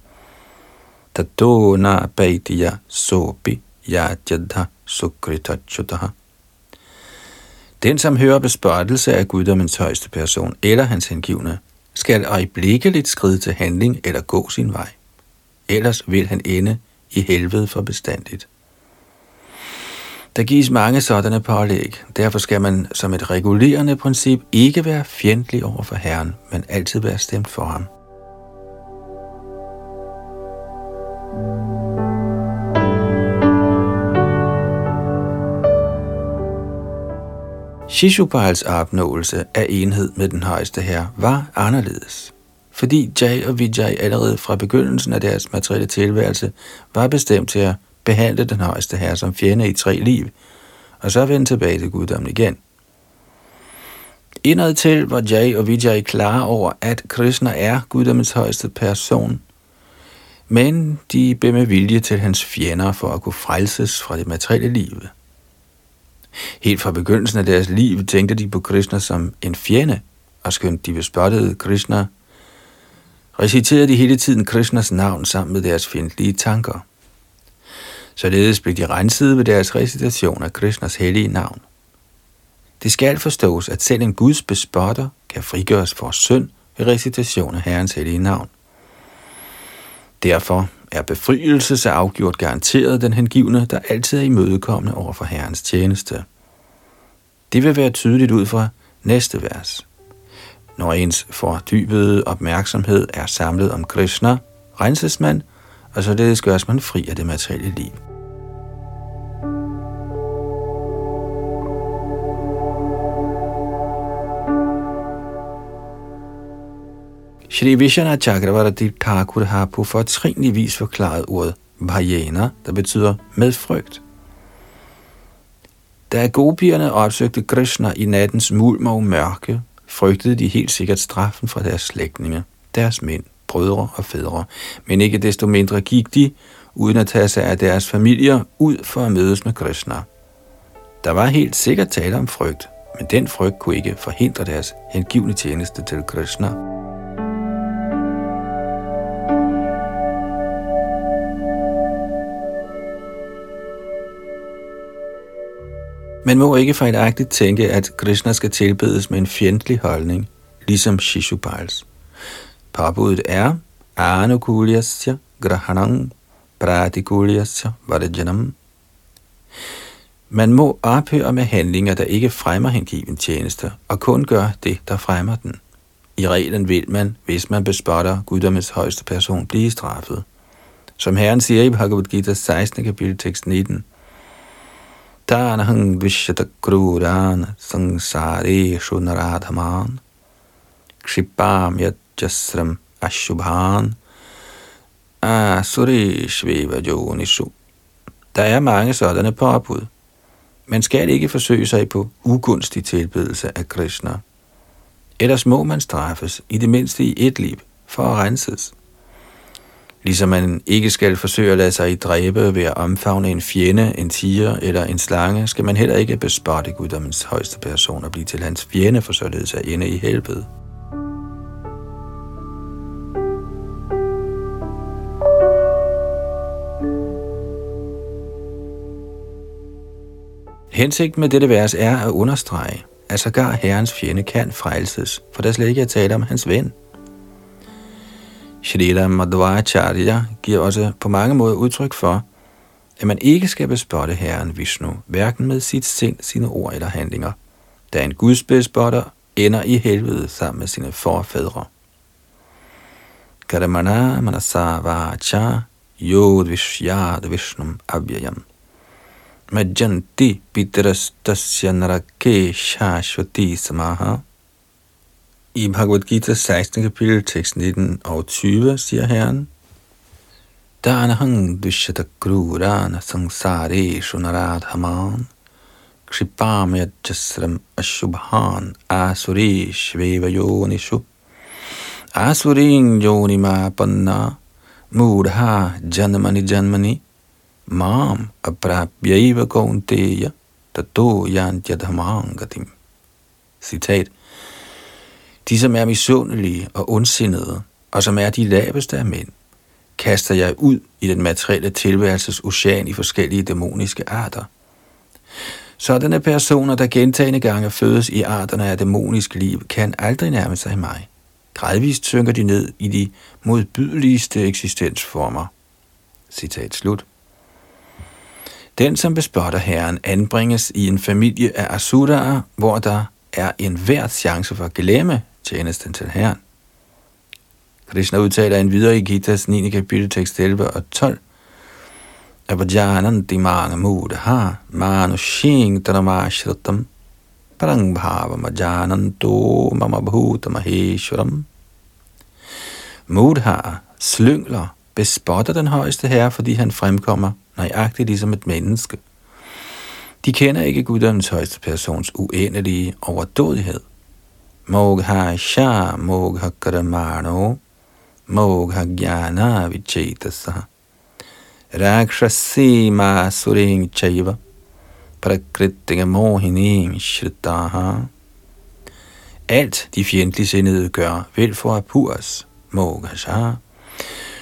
Tatona Baitiya Sopi Yajadha Sukritachudaha Den, som hører bespørgelse af guddommens højeste person eller hans hengivne, skal øjeblikkeligt skride til handling eller gå sin vej. Ellers vil han ende i helvede for bestandigt. Der gives mange sådanne pålæg. Derfor skal man som et regulerende princip ikke være fjendtlig over for Herren, men altid være stemt for ham. Shishupals opnåelse af enhed med den højeste herre var anderledes fordi Jay og Vijay allerede fra begyndelsen af deres materielle tilværelse var bestemt til at behandle den højeste herre som fjende i tre liv, og så vende tilbage til guddommen igen. Indad til var Jay og Vijay klar over, at Krishna er guddommens højeste person, men de blev med vilje til hans fjender for at kunne frelses fra det materielle liv. Helt fra begyndelsen af deres liv tænkte de på Krishna som en fjende, og skønt de bespottede Krishna, reciterede de hele tiden Krishnas navn sammen med deres fjendtlige tanker. Således blev de renset ved deres recitation af Krishnas hellige navn. Det skal forstås, at selv en Guds bespotter kan frigøres for synd ved recitation af Herrens hellige navn. Derfor er befrielse så afgjort garanteret den hengivne, der altid er imødekommende over for Herrens tjeneste. Det vil være tydeligt ud fra næste vers. Når ens fordybede opmærksomhed er samlet om Krishna, renses man, og således gøres man fri af det materielle liv. Shri Vishana Chakravarti Thakur har på fortrinlig vis forklaret ordet vajana, der betyder med frygt. Da gopierne opsøgte Krishna i nattens mulm og mørke, frygtede de helt sikkert straffen fra deres slægtninge, deres mænd, brødre og fædre, men ikke desto mindre gik de, uden at tage sig af deres familier, ud for at mødes med Krishna. Der var helt sikkert tale om frygt, men den frygt kunne ikke forhindre deres hengivne tjeneste til Krishna. Man må ikke fejlagtigt tænke, at Krishna skal tilbedes med en fjendtlig holdning, ligesom Shishupals. Parbuddet er Anukulyasya Grahanang Pratikulyasya Varajanam. Man må ophøre med handlinger, der ikke fremmer hengiven tjeneste, og kun gør det, der fremmer den. I reglen vil man, hvis man bespotter guddommens højeste person, blive straffet. Som Herren siger i Bhagavad Gita 16. kapitel tekst 19, Tanahang Vishyatakruran Sangsareshu Naradhaman Kshipam Yajasram Ashubhan Asureshveva Jonishu Der er mange sådanne påbud. Man skal ikke forsøge sig på ugunstig tilbedelse af Krishna. Ellers må man straffes, i det mindste i et liv, for at renses. Ligesom man ikke skal forsøge at lade sig dræbe ved at omfavne en fjende, en tiger eller en slange, skal man heller ikke bespotte guddommens højeste person og blive til hans fjende for således at ende i helvede. Hensigten med dette vers er at understrege, at sågar herrens fjende kan frelses, for der slet ikke er tale om hans ven – Shrita Madhvacharya giver også på mange måder udtryk for, at man ikke skal bespotte Herren Vishnu, hverken med sit sind, sine ord eller handlinger, da en gudsbespotter ender i helvede sammen med sine forfædre. Karamana manasa vacha yod vishyad vishnum abhyayam. Majanti pitrastasya narake shashvati samaha. I Bhagavad Gita 16. kapitel, tekst 19 og 20, siger Herren, Danahang dushyata krurana sangsare shunaradhaman Kripam yajasram ashubhan asuri shveva yonishu Asuring yonima panna mudha janmani janmani mam aprapyaiva kaunteya tato yantyadhamang gatim. Citat de, som er misundelige og ondsindede, og som er de laveste af mænd, kaster jeg ud i den materielle tilværelses ocean i forskellige dæmoniske arter. Sådanne personer, der gentagende gange fødes i arterne af dæmonisk liv, kan aldrig nærme sig mig. Gradvist synker de ned i de modbydeligste eksistensformer. Citat slut. Den, som bespotter Herren, anbringes i en familie af asuraer, hvor der er en hver chance for at glemme tjenesten til Herren. Krishna udtaler en videre i Gitas 9. kapitel tekst 11 og 12. Avajananti manga mudha manushing dhanamashratam Prangbhava majananto mama bhuta maheshwaram. Mudha slyngler bespotter den højeste herre, fordi han fremkommer nøjagtigt ligesom et menneske. De kender ikke guddommens højeste persons uendelige overdådighed. Mogha sha mogha karamano mogha jnana vichetasa rakshasi ma suring chaiva prakritinga mohining shritaha Alt de fjendtlige sindede gør, vil for Apurs, Mogasha.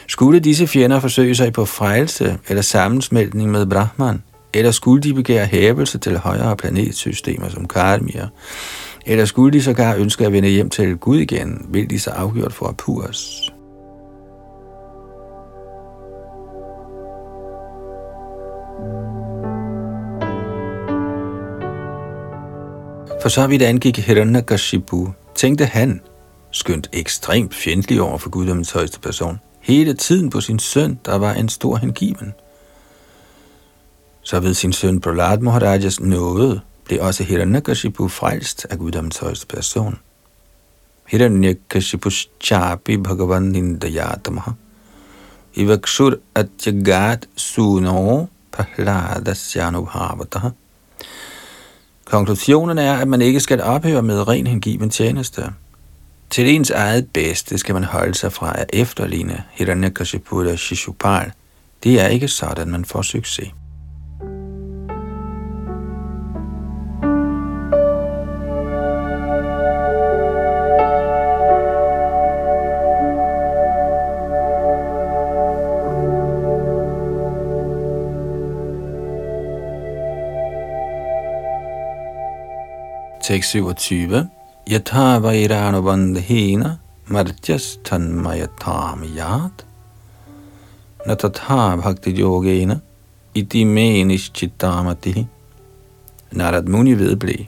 Skulle disse fjender forsøge sig på frelse eller sammensmeltning med Brahman, eller skulle de begære hævelse til højere planetsystemer som Karmir, eller skulle de sågar ønske at vende hjem til Gud igen, vil de så afgjort for Apurs. For så vidt angik Hiranyakashipu, tænkte han, skønt ekstremt fjendtlig over for guddommens højeste person, hele tiden på sin søn, der var en stor hengiven. Så ved sin søn Prahlad Maharajas nåde, blev også Hiranyakashipu frelst af guddommens højeste person. Hiranyakashipus chapi bhagavan nindayatamaha. Ivakshur atyagat suno prahladasyanohavataha. Konklusionen er, at man ikke skal ophøre med ren hengiven tjeneste. Til ens eget bedste skal man holde sig fra at efterligne Hiranyakashipu og Shishupal. Det er ikke sådan, man får succes. Tekst 27. Yatha vairano bandhina tanmayatam yat. natatha bhakti yogena iti me nishchitamati. Narad Muni vedblev.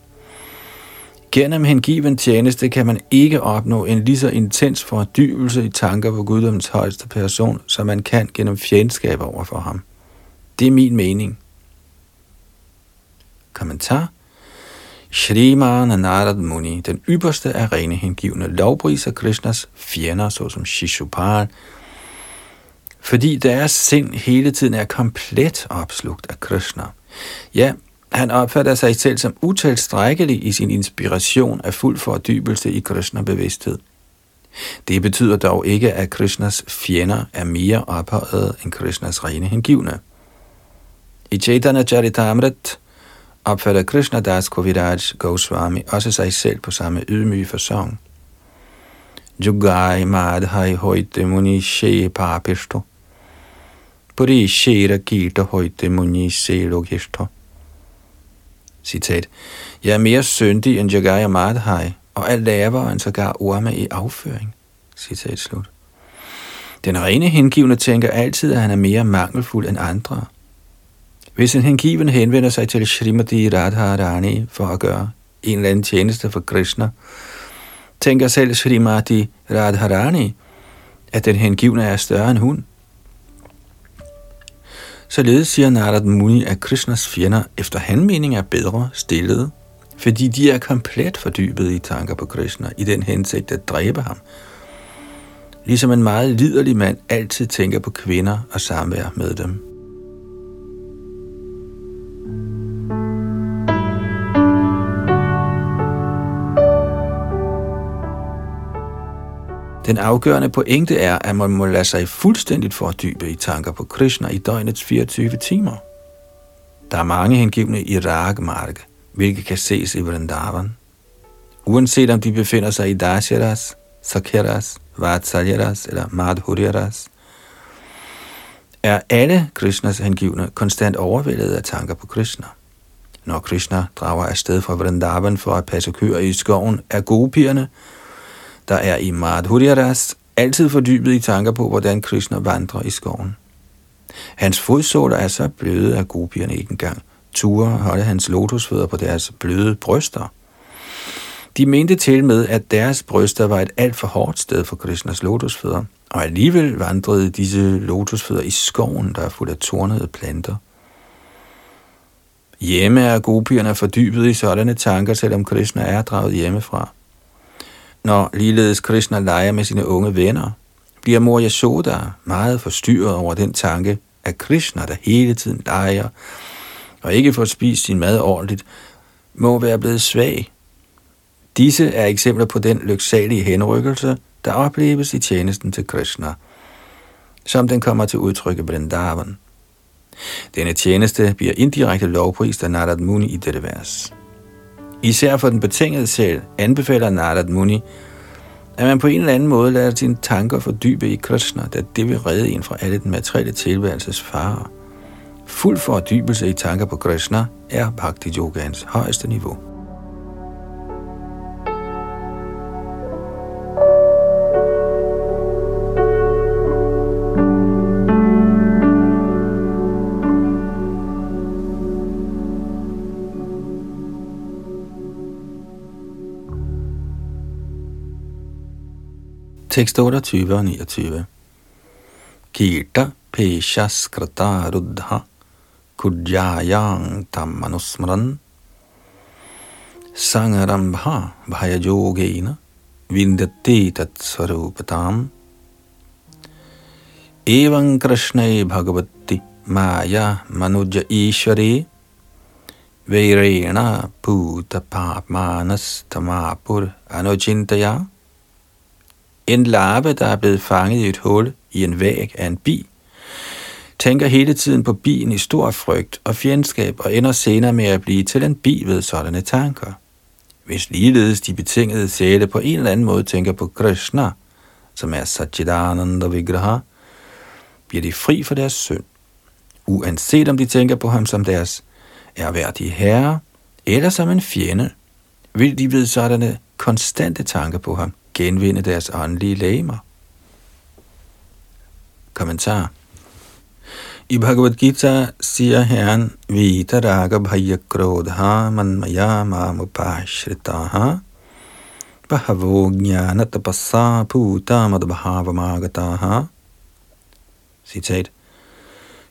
Gennem hengiven tjeneste kan man ikke opnå en lige så intens fordybelse i tanker på Guddoms højeste person, som man kan gennem fjendskab over for ham. Det er min mening. Kommentar Shriman Narad Muni, den ypperste af rene hengivne, lovpriser Krishnas fjender, såsom Shishupal, fordi deres sind hele tiden er komplet opslugt af Krishna. Ja, han opfatter sig selv som utilstrækkelig i sin inspiration af fuld fordybelse i Krishna-bevidsthed. Det betyder dog ikke, at Krishnas fjender er mere ophøjet end Krishnas rene hengivne. I Chaitanya Charitamrit opfatter Krishna Das Koviraj Goswami også sig selv på samme ydmyge forsøg. Jugai madhai hoite muni she papishto. Puri shira gita hoite muni se logishto. Citat. Jeg er mere syndig end Jagai og Madhai, og er lavere end sågar orme i afføring. Citat slut. Den rene hengivne tænker altid, at han er mere mangelfuld end andre – hvis en hengiven henvender sig til Srimati Radharani for at gøre en eller anden tjeneste for Krishna, tænker selv Srimati Radharani, at den hengivne er større end hun. Således siger Narad Muni, at Krishnas fjender efter handmening er bedre stillet, fordi de er komplet fordybet i tanker på Krishna i den hensigt at dræbe ham. Ligesom en meget liderlig mand altid tænker på kvinder og samvær med dem. Den afgørende pointe er, at man må lade sig fuldstændigt fordybe i tanker på Krishna i døgnets 24 timer. Der er mange hengivne i Ragmark, hvilket kan ses i Vrindavan. Uanset om de befinder sig i Dasharas, Sakyaras, Vatsalyaras eller Madhuryaras, er alle Krishnas hengivne konstant overvældet af tanker på Krishna. Når Krishna drager afsted fra Vrindavan for at passe køer i skoven, er gopierne der er i Madhuryaras altid fordybet i tanker på, hvordan Krishna vandrer i skoven. Hans fodsåler er så bløde, at gopierne ikke engang ture holde hans lotusfødder på deres bløde bryster. De mente til med, at deres bryster var et alt for hårdt sted for Krishnas lotusfødder, og alligevel vandrede disse lotusfødder i skoven, der er fuld af tornede planter. Hjemme er gopierne fordybet i sådanne tanker, selvom Krishna er draget hjemmefra. Når ligeledes Krishna leger med sine unge venner, bliver mor Yashoda meget forstyrret over den tanke, at Krishna, der hele tiden leger og ikke får spist sin mad ordentligt, må være blevet svag. Disse er eksempler på den lyksalige henrykkelse, der opleves i tjenesten til Krishna, som den kommer til udtryk i Vrindavan. Denne tjeneste bliver indirekte lovprist af Narad Muni i dette vers. Især for den betingede sjæl anbefaler Narad Muni, at man på en eller anden måde lader sine tanker fordybe i Krishna, da det vil redde en fra alle den materielle tilværelses farer. Fuld fordybelse i tanker på Krishna er Bhakti Yogans højeste niveau. Tekst 28 og 29. Kirta pesha skrata ruddha tammanusmran sangarambha manusmaran sangarambha bhayajogeina विंदते तत्स्वरूपताम एवं कृष्णे भगवती माया मनुज ईश्वरे वैरेण पूत पापमानस्तमापुर अनुचिंतया En larve, der er blevet fanget i et hul i en væg af en bi, tænker hele tiden på bien i stor frygt og fjendskab og ender senere med at blive til en bi ved sådanne tanker. Hvis ligeledes de betingede sjæle på en eller anden måde tænker på Krishna, som er Satchidananda Vigraha, bliver de fri for deres synd. Uanset om de tænker på ham som deres erhverdige herre, eller som en fjende, vil de ved sådanne konstante tanker på ham genvinde deres åndelige lægemer. Kommentar i Bhagavad Gita siger Herren, Vita raga bhaya krodha manmaya mamupashritaha bahavo jnana tapasa puta madbhavamagataha. Citat.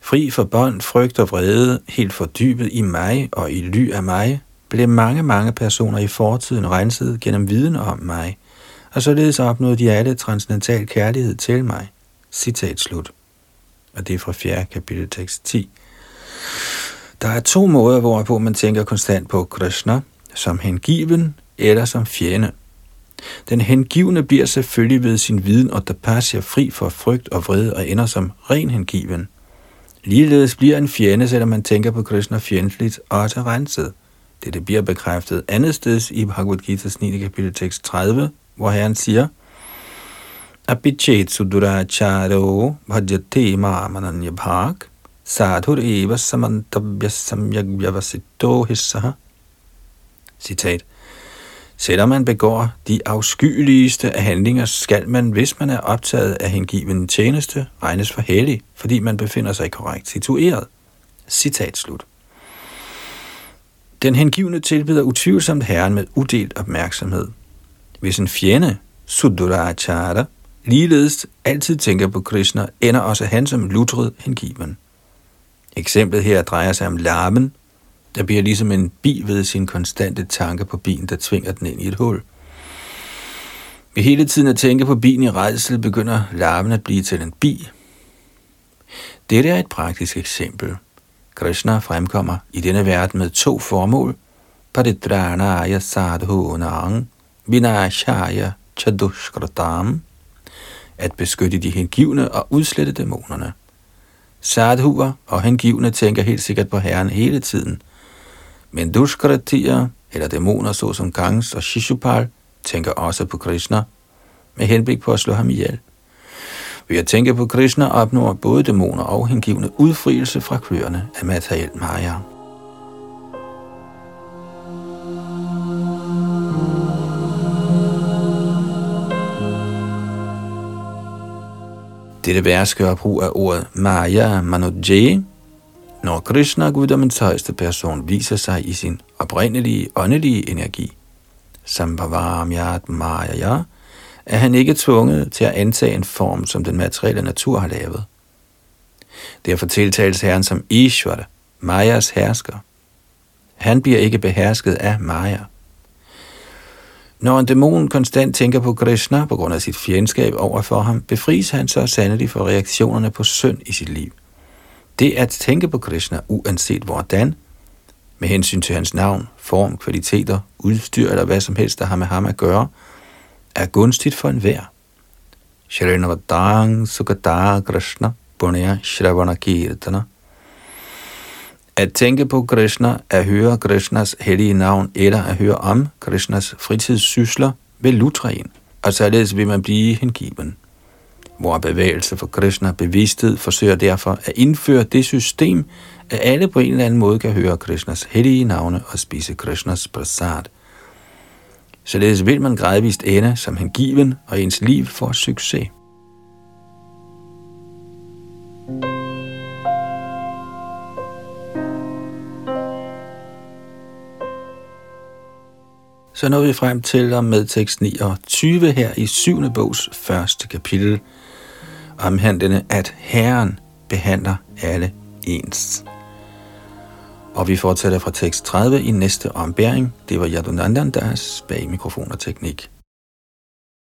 Fri for bånd, frygt og vrede, helt fordybet i mig og i ly af mig, blev mange, mange personer i fortiden renset gennem viden om mig, og således opnåede de alle transcendental kærlighed til mig. Citat slut. Og det er fra 4. kapitel tekst 10. Der er to måder, hvorpå man tænker konstant på Krishna, som hengiven eller som fjende. Den hengivne bliver selvfølgelig ved sin viden og tapasya fri for frygt og vrede og ender som ren hengiven. Ligeledes bliver en fjende, selvom man tænker på Krishna fjendtligt, også renset. Dette bliver bekræftet andet sted i Bhagavad Gita's 9. kapitel tekst 30, hvor Herren siger, Apichet suduracharo bhajate mamananya bhag sadhur eva samantabhya samyak vyavasito hissaha. Citat. Selvom man begår de afskyeligste af handlinger, skal man, hvis man er optaget af hengiven tjeneste, regnes for hellig, fordi man befinder sig korrekt situeret. Citat slut. Den hengivne tilbeder utvivlsomt Herren med udelt opmærksomhed. Hvis en fjende, Sudurachara, ligeledes altid tænker på Krishna, ender også han som lutret hengiven. Eksemplet her drejer sig om larmen, der bliver ligesom en bi ved sin konstante tanke på bien, der tvinger den ind i et hul. Ved hele tiden at tænke på bien i redsel, begynder larmen at blive til en bi. Dette er et praktisk eksempel. Krishna fremkommer i denne verden med to formål. Paridranaya sadhunang vinashaya chadushkratam at beskytte de hengivne og udslette dæmonerne. Sadhuer og hengivne tænker helt sikkert på Herren hele tiden. Men Duskratier, eller dæmoner såsom Gangs og Shishupal, tænker også på Krishna, med henblik på at slå ham ihjel. Ved at tænke på Krishna opnår både dæmoner og hengivne udfrielse fra kløerne af materiel maya. Dette vers gør brug af ordet Maya Manuje, når Krishna, guddommens højeste person, viser sig i sin oprindelige åndelige energi. Sambhavarmyat Maya, er han ikke tvunget til at antage en form, som den materielle natur har lavet. Derfor tiltales Herren som Ishvara, Mayas hersker. Han bliver ikke behersket af Maya. Når en dæmon konstant tænker på Krishna på grund af sit fjendskab overfor ham, befries han så sandelig for reaktionerne på synd i sit liv. Det at tænke på Krishna, uanset hvordan, med hensyn til hans navn, form, kvaliteter, udstyr eller hvad som helst, der har med ham at gøre, er gunstigt for enhver. Sharinavadang Sukata Krishna Punya Shravana Kirtana at tænke på Krishna, at høre Krishnas hellige navn eller at høre om Krishnas fritidssysler vil lutre en, og således vil man blive hengiven. Hvor bevægelse for Krishna bevidsthed forsøger derfor at indføre det system, at alle på en eller anden måde kan høre Krishnas hellige navne og spise Krishnas prasad. Således vil man gradvist ende som hengiven, og ens liv får succes. Så når vi frem til og med tekst 29 her i 7. bogs første kapitel, omhandlende, at Herren behandler alle ens. Og vi fortsætter fra tekst 30 i næste ombæring. Det var Yadunandandas bag mikrofon og teknik.